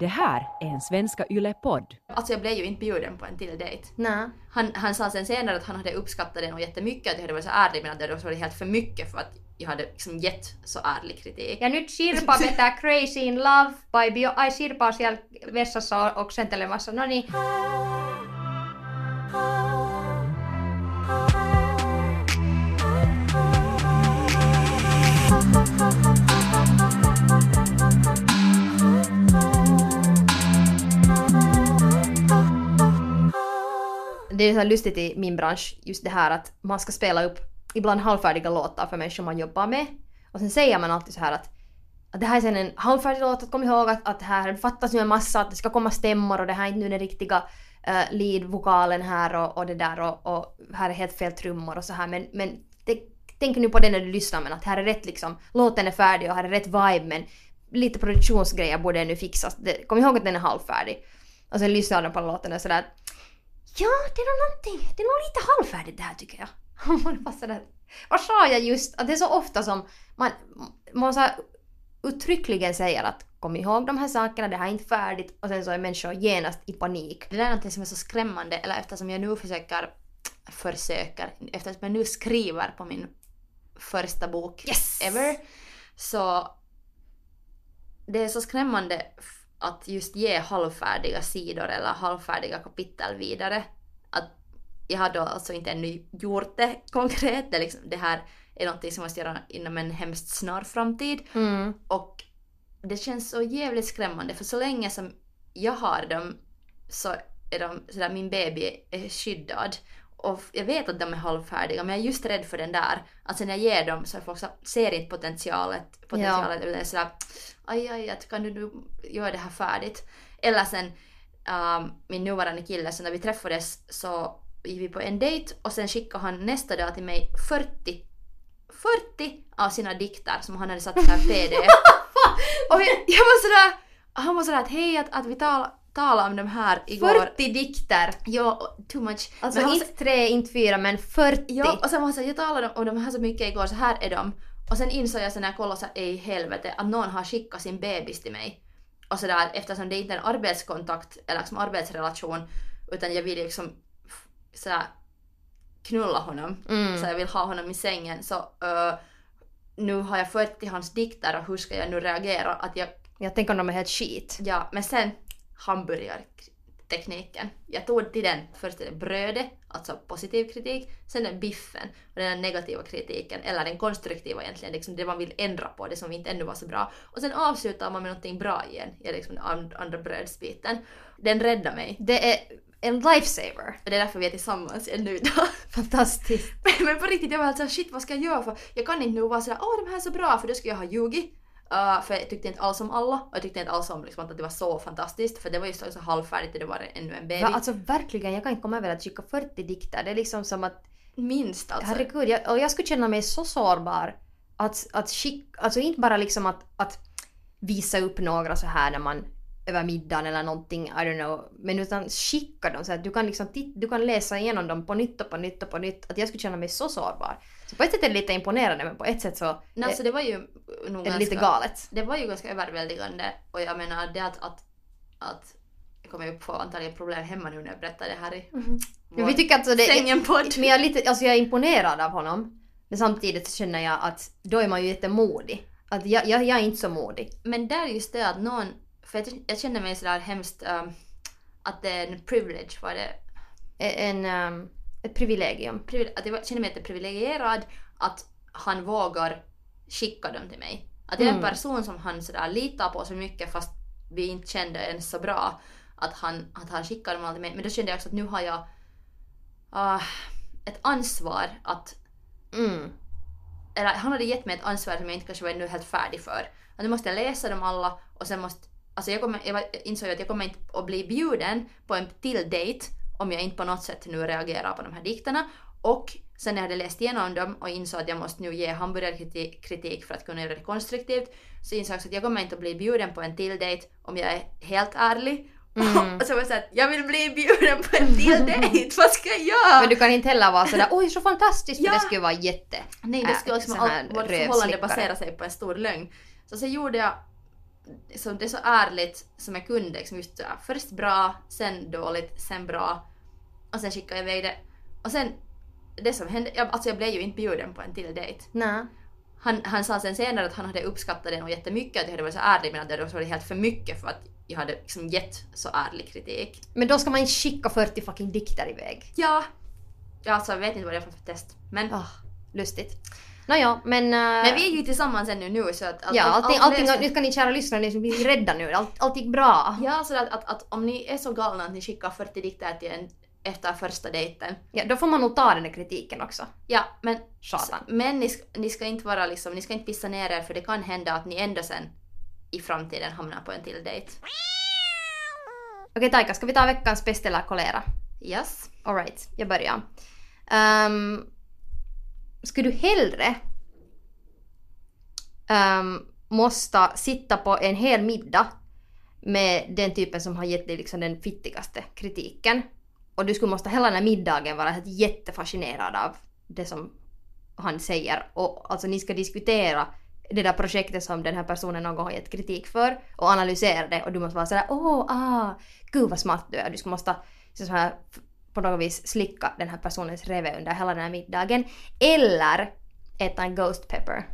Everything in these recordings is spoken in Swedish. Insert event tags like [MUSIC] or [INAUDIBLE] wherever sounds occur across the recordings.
Det här är en Svenska Yle-podd. Alltså jag blev ju inte bjuden på en till dejt. Nej. Han, han sa sen senare att han hade uppskattat det nog jättemycket, att jag hade varit så ärlig men att det varit helt för mycket för att jag hade liksom gett så ärlig kritik. Ja nyt Sirpa vetää Crazy in Love by Bio... Ai Sirpa on siellä vessassa oksentelemassa. No niin. Det är så lustigt i min bransch, just det här att man ska spela upp ibland halvfärdiga låtar för människor man jobbar med. Och sen säger man alltid så här att, att det här är sen en halvfärdig låt, att kom ihåg att, att här fattas nu en massa, att det ska komma stämmor och det här är inte nu den riktiga uh, lead-vokalen här och, och det där och, och här är helt fel trummor och så här men, men det, tänk nu på det när du lyssnar men att här är rätt liksom, låten är färdig och här är rätt vibe men lite produktionsgrejer borde nu fixas. Det, kom ihåg att den är halvfärdig. Och sen lyssnar de på låten och sådär Ja, det är nog någonting, det är nog lite halvfärdigt det här tycker jag. [LAUGHS] Man bara sådär, vad sa jag just? Att det är så ofta som man, man så uttryckligen säger att kom ihåg de här sakerna, det här är inte färdigt och sen så är människor genast i panik. Det där är någonting som är så skrämmande, eller eftersom jag nu försöker, försöker, eftersom jag nu skriver på min första bok Yes! ever, så det är så skrämmande att just ge halvfärdiga sidor eller halvfärdiga kapitel vidare. Att jag har då alltså inte ännu gjort det [LAUGHS] konkret, det, liksom, det här är någonting som jag måste göra inom en hemskt snar framtid. Mm. Och det känns så jävligt skrämmande för så länge som jag har dem så är de sådär, min baby är skyddad. Och jag vet att de är halvfärdiga men jag är just rädd för den där att sen jag ger dem så folk så ser inte potentialet, potentialet utan är sådär aj aj att kan du nu göra det här färdigt. Eller sen um, min nuvarande kille så när vi träffades så gick vi på en dejt och sen skickade han nästa dag till mig 40 40 av sina dikter som han hade satt här [LAUGHS] pdf. och jag, jag var sådär, han var sådär att hej att, att vi tal, talade om de här igår. 40 dikter! Ja, too much. Alltså Men inte tre, inte fyra men 40! Ja, och sen var såhär, jag talade om de här så mycket igår, så här är de. Och sen insåg jag sen när jag kollade såhär, i helvete, att någon har skickat sin bebis till mig. Och sådär, eftersom det inte är en arbetskontakt eller liksom arbetsrelation, utan jag vill liksom sådär knulla honom, Mm. så jag vill ha honom i sängen, så uh, nu har jag 40 hans dikter och hur ska jag nu reagera? Att jag, Jag tänker om de är helt skit. ja, men sen hamburgartekniken. Jag tog till den först är det brödet, alltså positiv kritik, sen det biffen och den negativa kritiken, eller den konstruktiva egentligen, liksom det man vill ändra på, det som inte ännu var så bra. Och sen avslutar man med någonting bra igen, i liksom den and- andra brödsbiten. Den räddar mig. Det är en lifesaver. Och det är därför vi är tillsammans ännu idag. [LAUGHS] Fantastiskt. Men på riktigt, jag var alltså shit vad ska jag göra för jag kan inte nu vara sådär åh de här är så bra för då skulle jag ha ljugit. Uh, för jag tyckte inte alls om alla och jag tyckte inte alls om liksom, att det var så fantastiskt för det var just så halvfärdigt och det var ännu en baby. Ja, alltså verkligen, jag kan inte komma över att skicka 40 dikter. Det är liksom som att, Minst alltså. herregud, jag, och jag skulle känna mig så sårbar. Att, att skicka, alltså inte bara liksom att, att visa upp några så här när man över middagen eller någonting, I don't know. Men utan skicka dem så att du kan liksom du kan läsa igenom dem på nytt och på nytt och på nytt. Att jag skulle känna mig så sårbar. Så på ett sätt är det lite imponerande men på ett sätt så Nej, alltså det var ju är det lite ganska- galet. Det var ju ganska överväldigande och jag menar det att, att, att jag kommer ju få antagligen problem hemma nu när jag berättar det här i Men vi tycker alltså det Sängen-podd. Men jag är, lite, alltså jag är imponerad av honom. Men samtidigt så känner jag att då är man ju jättemodig. Att jag, jag, jag är inte så modig. Men där är just det att någon, för jag, jag känner mig sådär hemskt um, att det är en privilege, var det En, um, ett privilegium. privile- att jag känner mig privilegierad att han vågar skicka dem till mig. Att jag är en Mm. person som han sådär litar på så mycket fast vi inte kände ens så bra att han, att han skickade dem till mig. Men då kände jag också att nu har jag ah, ett ansvar att Mm. eller han hade gett mig ett ansvar som jag inte kanske var helt färdig för. Att nu måste jag läsa dem alla och sen måste... Alltså jag, kommer, jag insåg att jag kommer inte att bli bjuden på en till dejt om jag inte på något sätt nu reagerar på de här dikterna. Och sen när jag hade läst igenom dem och insåg att jag måste nu ge hamburgerkritik kritik för att kunna göra det konstruktivt så insåg jag att jag kommer inte att bli bjuden på en till dejt om jag är helt ärlig. Mm. [LAUGHS] och så var jag såhär, jag vill bli bjuden på en till [LAUGHS] dejt, vad ska jag göra? Men du kan inte heller vara sådär oj så fantastiskt Ja. det skulle vara jätte... Nej, det skulle äh, liksom sån här allt, vårt förhållande basera sig på en stor lögn. Så sen gjorde jag så det är så ärligt som jag kunde. Liksom just, ja, först bra, sen dåligt, sen bra. Och sen skickade jag iväg det. Och sen, det som hände, jag, alltså jag blev ju inte bjuden på en till dejt. Nej. Han, han sa sen senare att han hade uppskattat det nog jättemycket, att jag hade varit så ärlig men att det varit helt för mycket för att jag hade liksom gett så ärlig kritik. Men då ska man inte skicka 40 fucking dikter iväg. Ja. Alltså jag vet inte vad det är för test. Men, Ah, lustigt. Nåja, men... äh, men vi är ju tillsammans ännu nu så att... att Ja, allt- allting, allt allting, nu ska ni kära lyssnare, ni blir rädda nu. Allt, allt gick bra. Ja, så att, att, att om ni är så galna att ni skickar 40 dikter till en efter första dejten. Ja, då får man nog ta den där kritiken också. Ja, men, Satan. men ni, ska, ni ska inte vara liksom, ni ska inte pissa ner er för det kan hända att ni ändå sen i framtiden hamnar på en till dejt. Okej Taika, ska vi ta veckans pest eller kolera? Yes. Alright, jag börjar. Um, skulle du hellre um, måste sitta på en hel middag med den typen som har gett dig liksom den fittigaste kritiken och du skulle måste hela den här middagen vara helt jättefascinerad av det som han säger och alltså ni ska diskutera det där projektet som den här personen någon gång har gett kritik för och analysera det och du måste vara sådär åh, ah, gud vad smart du är. Du ska måste så här, på något vis slicka den här personens reve under hela den här middagen. Eller äta en ghost pepper.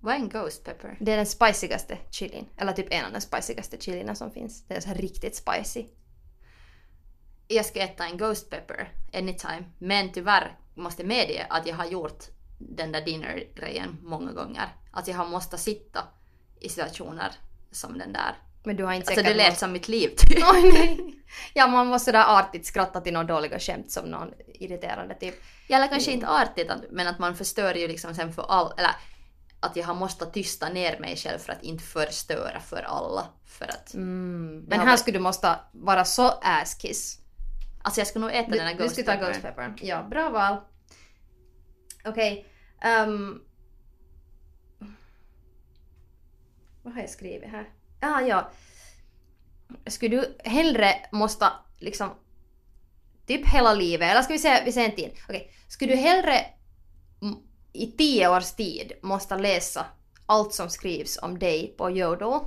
Vad är en ghost pepper? Det är den spicigaste chilin. Eller typ en av de spicigaste chilierna som finns. Det är så här riktigt spicy. Jag ska äta en ghost pepper anytime. Men tyvärr måste medge att jag har gjort den där dinner-grejen många gånger. Att jag har måste sitta i situationer som den där. Men du har inte Alltså det lät som mitt liv [LAUGHS] typ. Oj nej! Ja man måste sådär artigt skratta till några dåliga skämt som någon irriterande typ. Ja, eller kanske inte artigt, men att man förstör ju liksom sen för all... Eller att jag har måste tysta ner mig själv för att inte förstöra för alla. För att... Mm. Men här varit- skulle du måste vara så ass-kiss. Alltså jag ska nog äta Du, den här du ghost skulle ta ghost pepper. Ja, bra val. Okej. ehm, vad har jag skrivit här? Ah, ja. Skulle du hellre måste liksom typ hela livet, eller ska vi säga, vi säger en tid. Okej. Skulle du hellre i tio års tid måste läsa allt som skrivs om dig på Jodel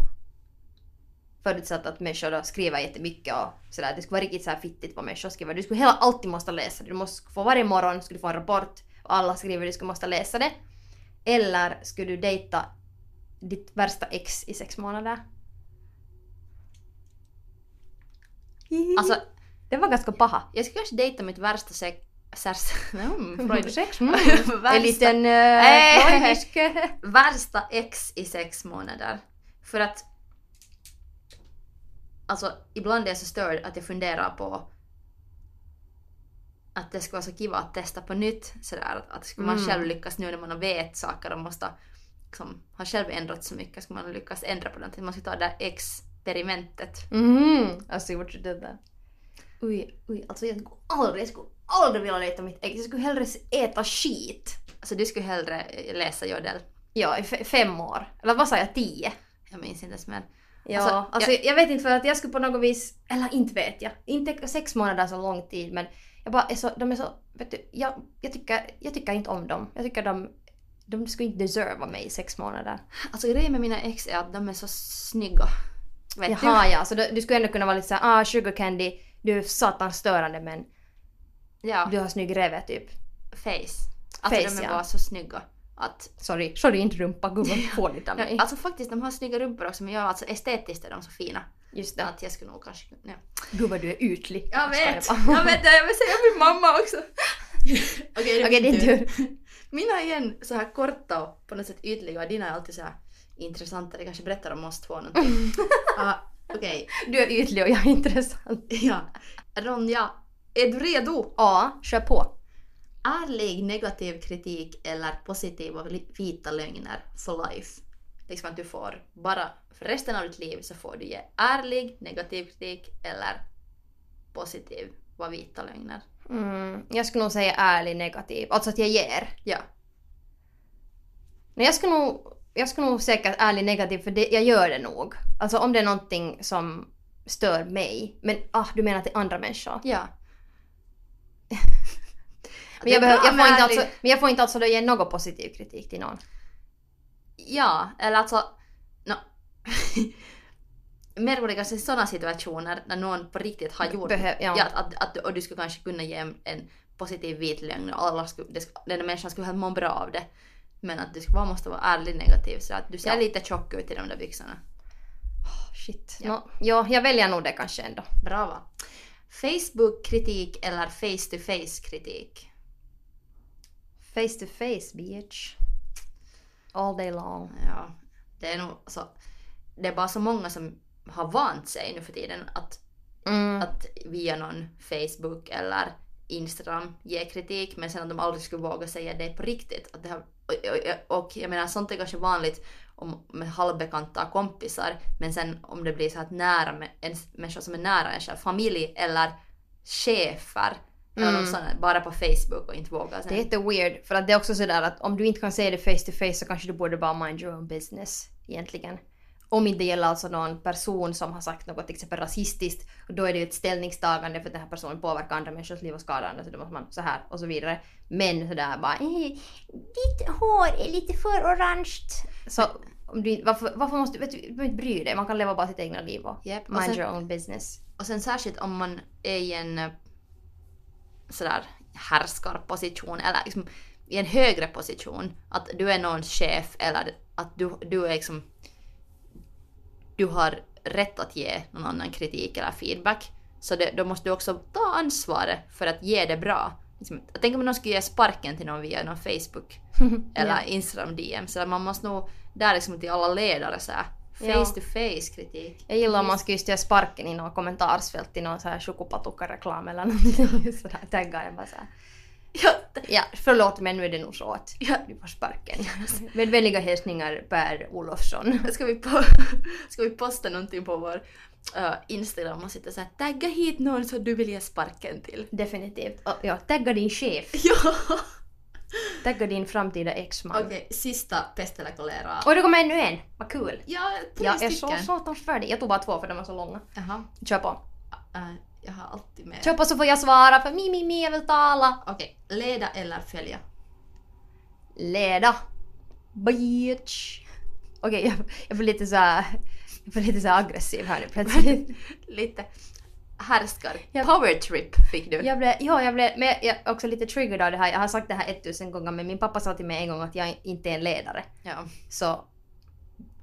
förutsatt att människor då skriver jättemycket och sådär. Det skulle vara riktigt så här fittigt vad människor skriver. Du skulle hela alltid måste läsa det. Du måste få varje morgon skulle du få en rapport och alla skriver du skulle måste läsa det. Eller skulle du dejta ditt värsta ex i sex månader? Alltså, det var ganska paha. jag skulle kanske dejta mitt värsta sex... Särs... [LAUGHS] Mm. Sex? [LAUGHS] Mm. Värsta- En liten uh, freudisk... värsta ex i sex månader. För att... Alltså, ibland är jag så störd att jag funderar på att det skulle vara så kiva att testa på nytt. Sådär, att, skulle man Mm. själv lyckas nu när man vet saker och måste liksom, har själv ändrat så mycket, skulle man lyckas ändra på någonting. Man ska ta det där experimentet. Mhm, I see what you did there. Oj, oj, alltså jag skulle aldrig, jag skulle aldrig vilja dejta mitt ex. Jag skulle hellre äta skit. Alltså du skulle hellre läsa Jodel. Ja, i fem år. Eller vad sa jag, tio? Jag minns inte ens mer. Ja, Alltså, alltså, jag, vet inte för att jag skulle på något vis, eller inte vet jag, inte sex månader så lång tid men jag bara är så, de är så, vet du, jag, jag, tycker, jag tycker inte om dem. Jag tycker de, de skulle inte deserva mig i sex månader. Alltså grejen med mina ex är att de är så snygga. Vet Jaha ja, så du, du skulle ändå kunna vara lite såhär, ah sugar candy, du är satans störande men du? Ja, du har snygg reve typ. face. Alltså Face, de är ja. bara så snygga. Att, Sorry, sorry inte rumpa, gud vad fånigt av mig. alltså faktiskt de har snygga rumpor också men ja, alltså estetiskt är de så fina. Just det. Att jag skulle nog kanske... Ja. Gud vad du är ytlig. Jag vet! Jag vet det, jag vill säga min mamma också! [LAUGHS] Okej, Okej, din tur. Mina är igen så här korta och på något sätt ytliga och dina är alltid så här intressanta. Det kanske berättar om oss två någonting. [LAUGHS] Ah, Okej, Du är ytlig och jag är intressant. ja. Ronja, är du redo? Ja, kör på. Ärlig negativ kritik eller positiva vita lögner for life. Liksom att du får bara för resten av ditt liv så får du ge ärlig negativ kritik eller positiv var vita lögner. Mm, jag skulle nog säga ärlig negativ, alltså att jag ger. Ja. Men jag skulle nog, jag skulle nog säkert ärlig negativ för det, jag gör det nog. Alltså om det är någonting som stör mig. Men ah, du menar till andra människor? Ja. [LAUGHS] Men jag, behöver, jag, får inte alltså, men jag får inte alltså då ge någon positiv kritik till någon. Ja, eller alltså... No. [LAUGHS] mer i sådana situationer när någon på riktigt har gjort Behö- ja. att, att, och du skulle kanske kunna ge en, positiv vit lögn och alla skulle, det, den människan skulle må bra av det. Men att du bara måste vara ärlig negativ så att du ser Ja. lite tjock ut i de där byxorna. Shit. Ja. Nå, ja, jag väljer nog det kanske ändå. Bra va? Facebook-kritik eller face-to-face-kritik? Face to face bitch. All day long. Ja, det är nog så. Det är bara så många som har vant sig nu för tiden att, Mm. att via någon Facebook eller Instagram ge kritik men sen att de aldrig skulle våga säga det på riktigt. Att det har, och, jag menar sånt är kanske vanligt om, med halvbekanta kompisar men sen om det blir så att nära med en människa som är nära en själv, familj eller chefer eller Mm. sånt, bara på Facebook och inte våga sen. Det är jätteweird för att det är också sådär att om du inte kan säga det face to face så kanske du borde bara mind your own business egentligen. Om inte det gäller alltså någon person som har sagt något till exempel rasistiskt och då är det ju ett ställningstagande för att den här personen påverkar andra människors liv och skadar andra så då måste man så här och så vidare. Men sådär bara eh, ditt hår är lite för orange. Så om du, varför, varför måste vet du, du behöver inte bry dig, man kan leva bara sitt egna liv och och mind sen- your own business. Och sen särskilt om man är i en eh, sådär härskarposition eller liksom i en högre position. Att du är någons chef eller att du, du är liksom du har rätt att ge någon annan kritik eller feedback. Så det, då måste du också ta ansvaret för att ge det bra. Liksom, jag tänker om någon skulle ge sparken till någon via någon Facebook [LAUGHS] eller Ja. Instagram DM. Så man måste nog där liksom till alla ledare så här, face to face kritik. Jag gillar om man skulle just göra sparken i något kommentarsfält i någon så här chokopatukka-reklam eller någonting. [LAUGHS] Tagga den bara såhär. Ja, Ja, förlåt men nu är det nog så att ja, du får sparken. Med vänliga hälsningar Per Olofsson. Ska vi, på, ska vi posta någonting på vår uh, Instagram och sitta såhär tagga hit någon som du vill ge sparken till. Definitivt. Och, ja, tagga din chef. Ja! Tagga din framtida exman. Okej, sista pest eller kolera. Och det kommer ännu en. Vad kul. Ja, tre Jag är så satans färdig. Jag tog bara två för de var så långa. Jaha, Kör på. uh, jag har alltid med. Kör på så får jag svara för mi, mi, mi, jag vill tala. Okej, leda eller följa? Leda. Bitch. Okej, jag, jag blir lite så här, jag blir lite så här aggressiv här nu plötsligt. [LAUGHS] Lite härskar. Ja. Power trip fick du. Jag blev, ja, jag blev men jag är också lite triggered av det här. Jag har sagt det här tusen gånger men min pappa sa till mig en gång att jag inte är en ledare. Ja. Så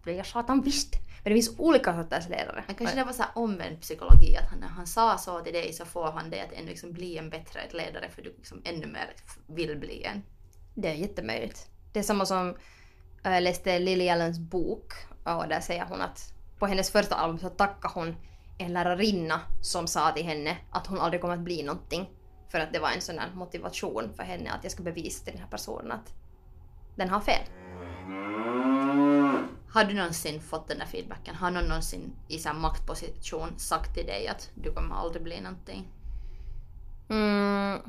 blev jag satan visst. Men det finns olika sorters ledare. Men kanske det var så omvänd psykologi att han, när han sa så till dig så får han dig att ännu liksom bli en bättre ledare för du liksom ännu mer vill bli en. Det är jättemöjligt. Det är samma som äh, jag läste Lily Allens bok och där säger hon att på hennes första album så tackar hon en lärarinna som sa till henne att hon aldrig kommer att bli någonting. För att det var en sån här motivation för henne att jag ska bevisa till den här personen att den har fel. Har du någonsin fått den där feedbacken? Har någon någonsin i så maktposition sagt till dig att du kommer aldrig bli någonting? Mm.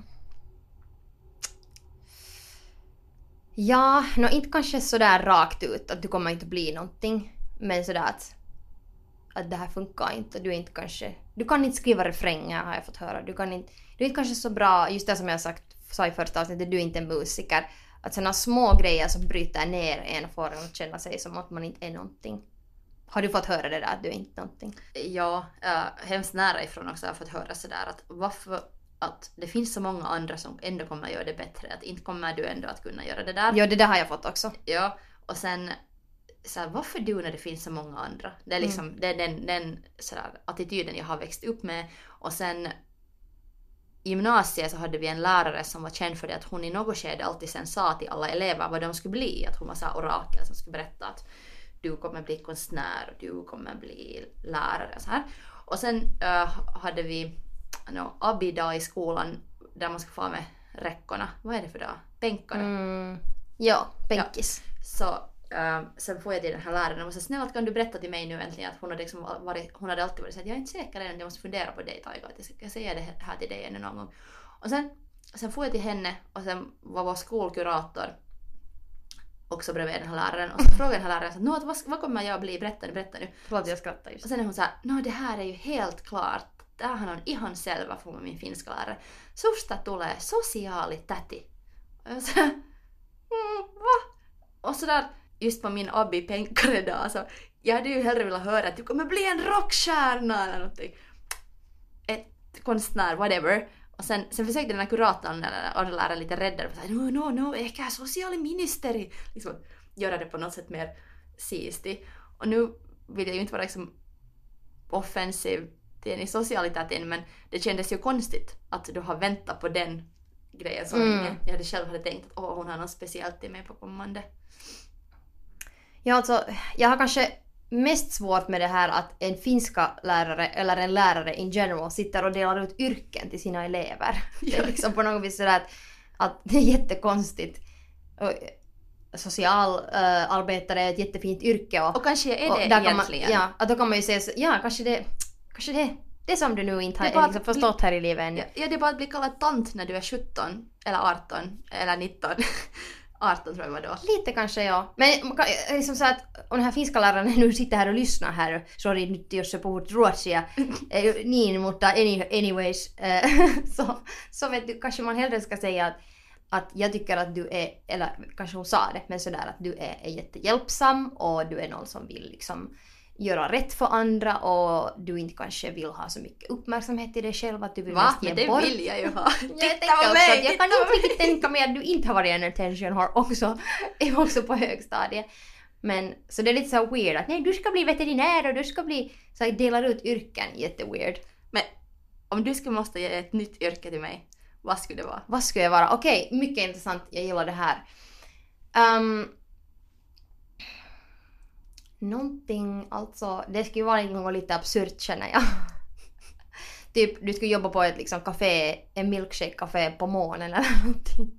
Ja, no, inte kanske sådär rakt ut att du kommer inte bli någonting. Men sådär att, att det här funkar inte. Du är inte kanske... Du kan inte skriva refränger har jag fått höra. Du, kan inte, du är inte kanske så bra, just det som jag sagt, sa i första avsnittet, du är inte en musiker. Att sådana små grejer som bryter ner en får en att känna sig som att man inte är någonting. Har du fått höra det där att du är inte någonting? Ja, äh, hemskt nära ifrån också har jag fått höra sådär att varför att det finns så många andra som ändå kommer att göra det bättre. Att inte kommer du ändå att kunna göra det där. Ja, det där har jag fått också. Ja, och sen så här, varför du när det finns så många andra? Det är liksom det är den, den så där, attityden jag har växt upp med. Och sen i gymnasiet så hade vi en lärare som var känd för det att hon i något skede alltid sen sa till alla elever vad de skulle bli. Att hon var så orakel som skulle berätta att du kommer bli konstnär och du kommer bli lärare. Så här. Och sen äh, hade vi no, Abi-dag i skolan där man ska få med räckorna. Vad är det för dag? Bänkarna. Mm. Ja, bänkis. Så äh, sen får jag till den här läraren och sa snälla kan du berätta till mig nu äntligen att hon hade, liksom varit, hon hade alltid varit så att jag är inte säker än, jag måste fundera på dig Taika, att jag ska säga det här till dig ännu någon gång. Och sen, sen får jag till henne och sen var vår skolkurator också bredvid den här läraren och så frågade den här läraren så, "Nå, att vad, vad kommer jag bli, berätta nu, berätta nu. Förlåt jag skrattar just. Och sen är hon såhär, no det här är ju helt klart, tämähän on ihan selvä, får min finska lärare. Susta tulee sosiaalitäti. Och jag så, mm, va? Och sådär, just på min abi-penkare dag så jag hade ju hellre velat höra att du kommer bli en rockstjärna eller någonting. Ett konstnär, whatever. Och sen, sen försökte den här kuratorn eller orrläraren lite rädda och säga no, no, no, ehkä socialministeri. Liksom göra det på något sätt mer siisti. Och nu vill jag ju inte vara liksom offensiv till i socialiteten men det kändes ju konstigt att du har väntat på den grejen så Mm. länge. Jag hade själv hade tänkt att åh, hon har något speciellt till mig på kommande. Ja, alltså, jag har kanske mest svårt med det här att en finska lärare eller en lärare in general sitter och delar ut yrken till sina elever. [LAUGHS] Det är liksom på något vis sådär att, att det är jättekonstigt. Och, Socialarbetare är ett jättefint yrke och, Och kanske är och det kan man, egentligen. ja, att då kan man ju säga så, ja kanske det, kanske det, det som du nu inte har liksom bli- förstått här i livet ännu. Ja, ja, det är bara att bli kallad tant när du är 17 eller 18 eller 19. 18 tror jag var då. Lite kanske ja. Men liksom så att om den här finska läraren [LAUGHS] nu sitter här och lyssnar här, sorry nyt jos sä puhut ruotsia, [LAUGHS] eh, niin mutta any, anyways, eh, [LAUGHS] så, så vet du, kanske man hellre ska säga att, att jag tycker att du är, eller kanske hon sa det, men sådär att du är, är jättehjälpsam och du är någon som vill liksom göra rätt för andra och du inte kanske vill ha så mycket uppmärksamhet till dig själv att du vill Va? mest ge Men det bort. vill jag ju ha. [LAUGHS] Jag Titta tänker på också mig! att jag kan inte riktigt tänka mig att du inte har varit en attention har också, [LAUGHS] är också på högstadiet. Men så det är lite så weird att nej du ska bli veterinär och du ska bli så här, delar ut yrken, jätteweird. Men om du skulle måste ge ett nytt yrke till mig, vad skulle det vara? Vad skulle jag vara? Okej, mycket intressant, jag gillar det här. Um, någonting, alltså det skulle vara något lite absurt känner jag. [LAUGHS] typ du skulle jobba på ett liksom café, en milkshake-café på månen eller [LAUGHS] någonting.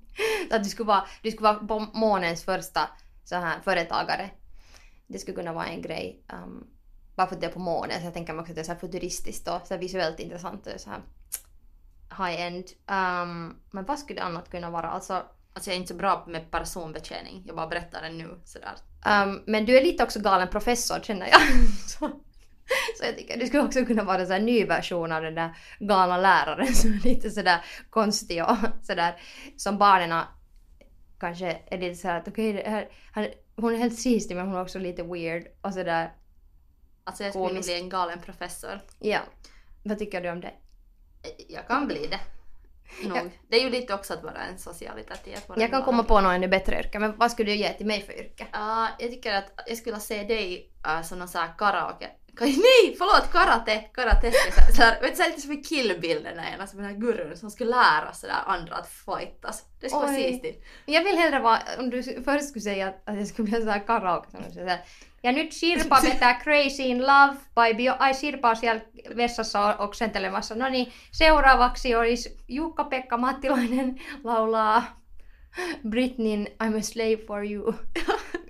Så att du skulle vara, du skulle vara på månens första så här företagare. Det skulle kunna vara en grej. Um, bara för att det är på månen så jag tänker mig också att det är så här futuristiskt och så här visuellt intressant och så här high-end. Um, men vad skulle det annat kunna vara? Alltså, Alltså jag är inte så bra med personbetjäning, jag bara berättar det nu sådär. um, men du är lite också galen professor känner jag. [LAUGHS] så, så jag tycker du skulle också kunna vara en sån ny version av den där galna läraren som är lite sådär konstig och [LAUGHS] sådär som barnen kanske är lite såhär att okej, här- han- hon är helt sistig men hon är också lite weird och sådär. Alltså jag skulle bli en galen professor. Ja. Vad tycker du om det? Jag kan bli det. Nog. Ja. Det är ju lite också att vara en socialitet. Vara Jag kan komma på något ännu bättre yrke men vad skulle du ge till mig för yrke? Ja, jag tycker att jag skulle se dig uh, som någon sån här karaoke... Ka- [LAUGHS] Nej! Förlåt! Karate! Så, här, vet du, lite som i Kill-bilden eller som den här gurun som skulle lära sådär andra att fightas. Det skulle vara siisti. Jag vill hellre vara, om du först skulle säga att, att jag skulle bli en sån här karaoke som du säger ja nyt Sirpa vetää Crazy in Love by Bio... Ai Sirpa on siellä vessassa oksentelemassa. No niin, seuraavaksi olisi Jukka-Pekka Mattilainen laulaa Britneyn I'm a slave for you.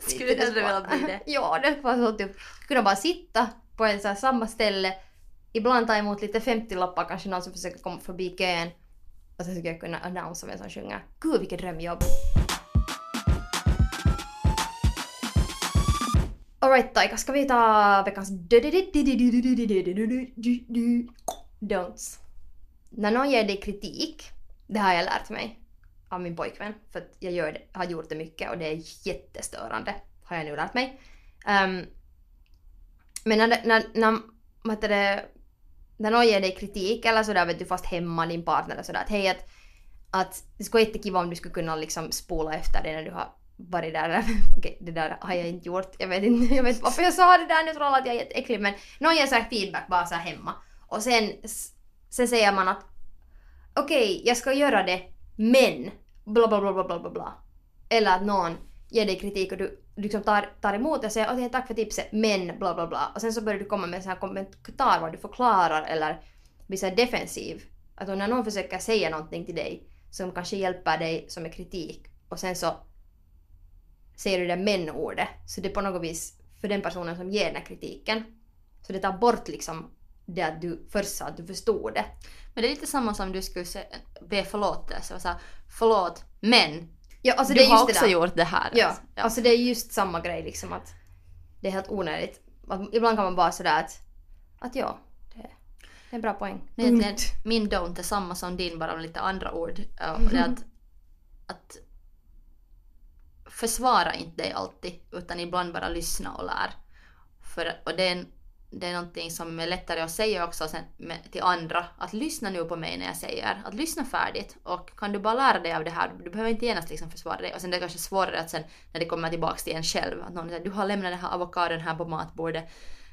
Skulle du hellre vilja bli det? ja, det var så typ, kunna bara sitta på en så här samma ställe, ibland ta emot lite 50-lappar, kanske någon som försöker komma förbi kön. Och sen skulle jag kunna annonsera vem som sjunger. Gud vilket drömjobb! Alright Taika, ska vi ta veckans don'ts? När någon ger dig kritik, det har jag lärt mig av min pojkvän, för att jag gör det, har gjort det mycket och det är jättestörande, har jag nu lärt mig. Um, men när, när, när, vad heter det, när någon ger dig kritik eller sådär vet du fast hemma din partner och sådär att hej att, att det skulle vara jättekiva om du skulle kunna liksom spola efter det när du har varit där. [LAUGHS] Okej, det där har jag inte gjort. Jag vet inte, jag vet inte varför jag sa det där nu tror alla att jag är jätteäcklig men någon ger såhär feedback bara så här hemma och sen, sen säger man att okej, jag ska göra det men bla bla bla bla bla bla. Eller att någon ger dig kritik och du liksom tar, tar emot det och säger okej tack för tipset men bla bla bla och sen så börjar du komma med en här kommentar var du förklarar eller blir så här defensiv. Att när någon försöker säga någonting till dig som kanske hjälper dig som är kritik och sen så säger du det men-ordet så det är på något vis för den personen som ger den här kritiken så det tar bort liksom det att du först sa att du förstod det. Men det är lite samma som du skulle be förlåtelse. och här, Förlåt, men Ja, alltså du det är har det också där. gjort det här. Ja, alltså. Ja. alltså det är just samma grej liksom att det är helt onödigt. Att ibland kan man bara sådär att, att ja, det är en bra poäng. Nej, egentligen, min don't är samma som din bara med lite andra ord. Ja, och det är att, att försvara inte dig alltid utan ibland bara lyssna och lär. För, och det är, det är någonting som är lättare att säga också sen med, till andra. Att lyssna nu på mig när jag säger. Att lyssna färdigt. Och kan du bara lära dig av det här, du behöver inte genast liksom försvara dig. Och sen det är kanske svårare att sen när det kommer tillbaka till en själv. Att någon säger du har lämnat den här avokadon här på matbordet.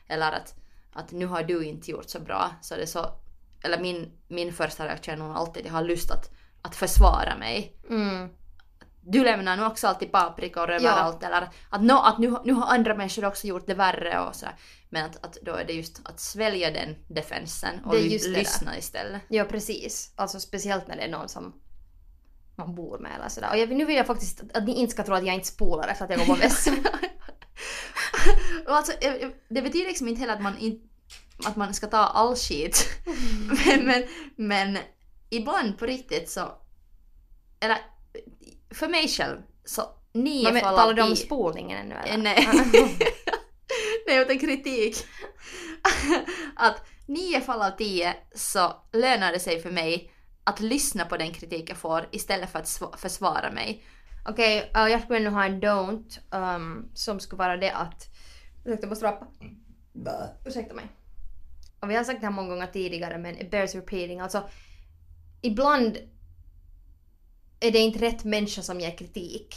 Eller att, att nu har du inte gjort så bra. Så det är så, eller min, min första reaktion är nog alltid att jag har lust att, att försvara mig. Mm. Du lämnar nu också alltid paprikor Ja. överallt eller att, no, att nu, nu har andra människor också gjort det värre och sådär. Men att, att då är det just att svälja den defensen och lyssna istället. Ja, precis. Alltså speciellt när det är någon som man bor med eller sådär. Och jag, nu vill jag faktiskt att, att ni inte ska tro att jag inte spolar efter att jag går på vässan. [LAUGHS] alltså, det betyder liksom inte heller att man, in, att man ska ta all skit. [LAUGHS] men, men, men ibland på riktigt så... Eller för mig själv så nio Men fall talar av du om tio- spolningen ännu eller? Nej. [LAUGHS] [LAUGHS] Nej, utan kritik. [LAUGHS] att nio fall av tio så lönar det sig för mig att lyssna på den kritik jag får istället för att sva- försvara mig. Okej, uh, jag skulle nu ha en don't um, som skulle vara det att... Ursäkta, jag måste rappa. Ursäkta mig. Och vi har sagt det här många gånger tidigare men it bears repeating. Alltså, ibland är det inte rätt människa som ger kritik.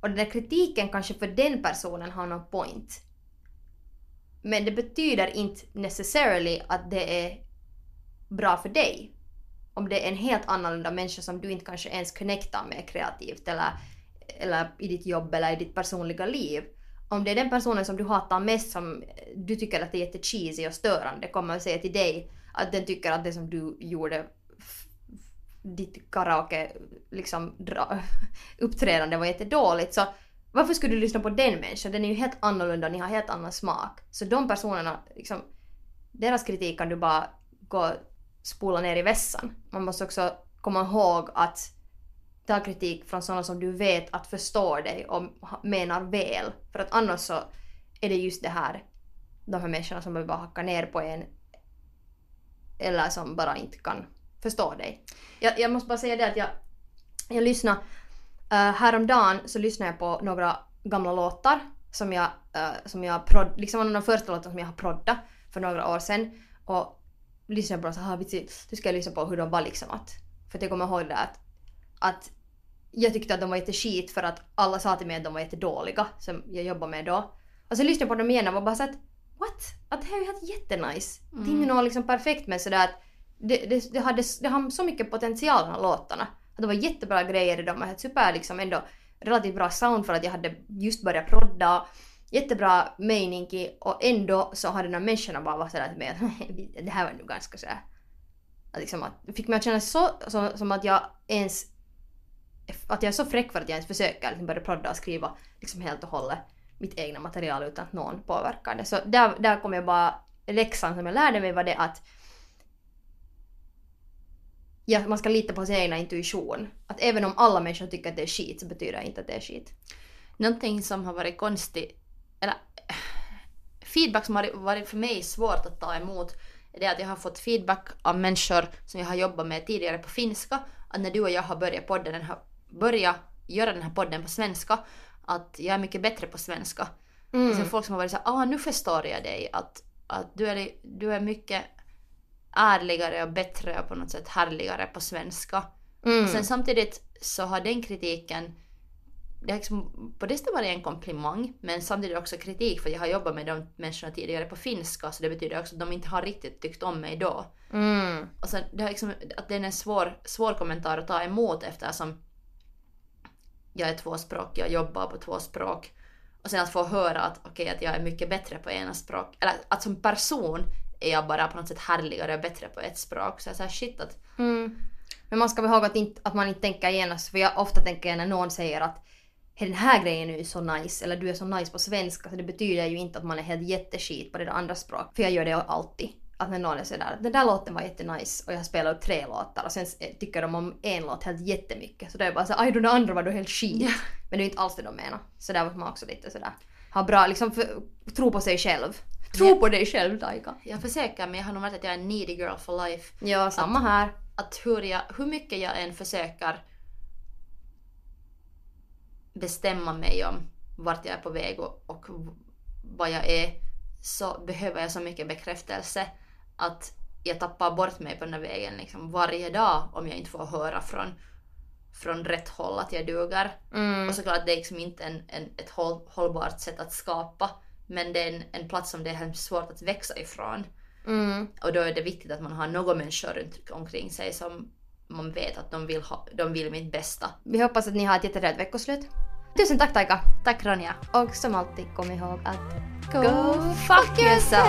Och den där kritiken kanske för den personen har någon point. Men det betyder inte necessarily att det är bra för dig. Om det är en helt annorlunda människa som du inte kanske ens connectar med kreativt eller, eller i ditt jobb eller i ditt personliga liv. Om det är den personen som du hatar mest som du tycker att det är jättecheesy och störande kommer att säga till dig att den tycker att det som du gjorde ditt karaoke liksom dra, [LAUGHS] uppträdande var jättedåligt så varför skulle du lyssna på den människan? Den är ju helt annorlunda, ni har helt annan smak. Så de personerna, liksom, deras kritik kan du bara gå och spola ner i vässan. Man måste också komma ihåg att ta kritik från sådana som du vet att förstår dig och menar väl. För att annars så är det just det här, de här människorna som bara hackar ner på en eller som bara inte kan förstå dig. Jag, jag måste bara säga det att jag, jag lyssnade, uh, häromdagen så lyssnade jag på några gamla låtar som jag, uh, som jag prod, liksom en av de första låtarna som jag har proddat för några år sedan. Och lyssnade på dem så här, vitsi, nu ska jag lyssna på hur de var liksom att, för att jag kommer ihåg det att, att jag tyckte att de var jätteskit för att alla sa till mig att de var jättedåliga som jag jobbade med då. Och sen lyssnade jag på dem igen och var bara så att what? Att det här är ju helt jättenice. Det är ju något liksom perfekt med sådär att det, det, det, hade, det hade så mycket potential de här låtarna. Att det var jättebra grejer i dem Jag hade super liksom ändå relativt bra sound för att jag hade just börjat prodda. Jättebra mening och ändå så hade de här människorna bara varit sådär till mig att [LAUGHS] det här var nu ganska sådär att liksom att, det fick mig att känna så, så som att jag ens att jag är så fräck för att jag ens försöker liksom börja prodda och skriva liksom helt och hållet mitt egna material utan att någon påverkar det. Så där, där kom jag bara, läxan som jag lärde mig var det att ja, man ska lita på sin egna intuition. Att även om alla människor tycker att det är skit så betyder det inte att det är skit. Någonting som har varit konstigt, eller feedback som har varit för mig svårt att ta emot, är det att jag har fått feedback av människor som jag har jobbat med tidigare på finska, att när du och jag har börjat, podden, den här, börjat göra den här podden på svenska, att jag är mycket bättre på svenska. Mm. Och sen folk som har varit såhär, ah nu förstår jag dig, att, att du, är, du är mycket ärligare och bättre och på något sätt härligare på svenska. Mm. Sen samtidigt så har den kritiken det har liksom på det sättet varit en komplimang men samtidigt också kritik för jag har jobbat med de människorna tidigare på finska så det betyder också att de inte har riktigt tyckt om mig då. Mm. Och sen det har liksom, att det är en svår, svår kommentar att ta emot eftersom jag är tvåspråkig, jag jobbar på två språk. Och sen att få höra att okej att jag är mycket bättre på ena språk. Eller att som person är jag bara på något sätt härligare och bättre på ett språk. Så jag säger shit att Mm. Men man ska väl ihåg att, inte, att man inte tänker genast, för jag ofta tänker när någon säger att "Hej, den här grejen är ju så nice, eller du är så nice på svenska, så det betyder ju inte att man är helt jätteskit på det andra språk. För jag gör det alltid. Att när någon är sådär, den där låten var jättenice och jag har spelat upp tre låtar och sen eh, tycker de om en låt helt jättemycket. Så då är jag bara såhär, aj den andra var då helt skit. Ja. Men det är inte alls det de menar. Så där måste man också lite sådär, ha bra, liksom för, tro på sig själv. Tro på dig själv Taika. jag försöker men jag har nog märkt att jag är en needy girl for life. Ja, samma här. att hur, jag, hur mycket jag än försöker bestämma mig om vart jag är på väg och, och vad jag är så behöver jag så mycket bekräftelse att jag tappar bort mig på den här vägen liksom varje dag om jag inte får höra från, från rätt håll att jag duger. Mm. Och såklart det är liksom inte en, en, ett håll, hållbart sätt att skapa men det är en, en plats som det är hemskt svårt att växa ifrån. Mm. Och då är det viktigt att man har några människor runt omkring sig som man vet att de vill, ha, de vill mitt bästa. Vi hoppas att ni har ett jättetrevligt veckoslut. Tusen tack Taika! Tack Ronja! Och som alltid kom ihåg att Go fuck yourself!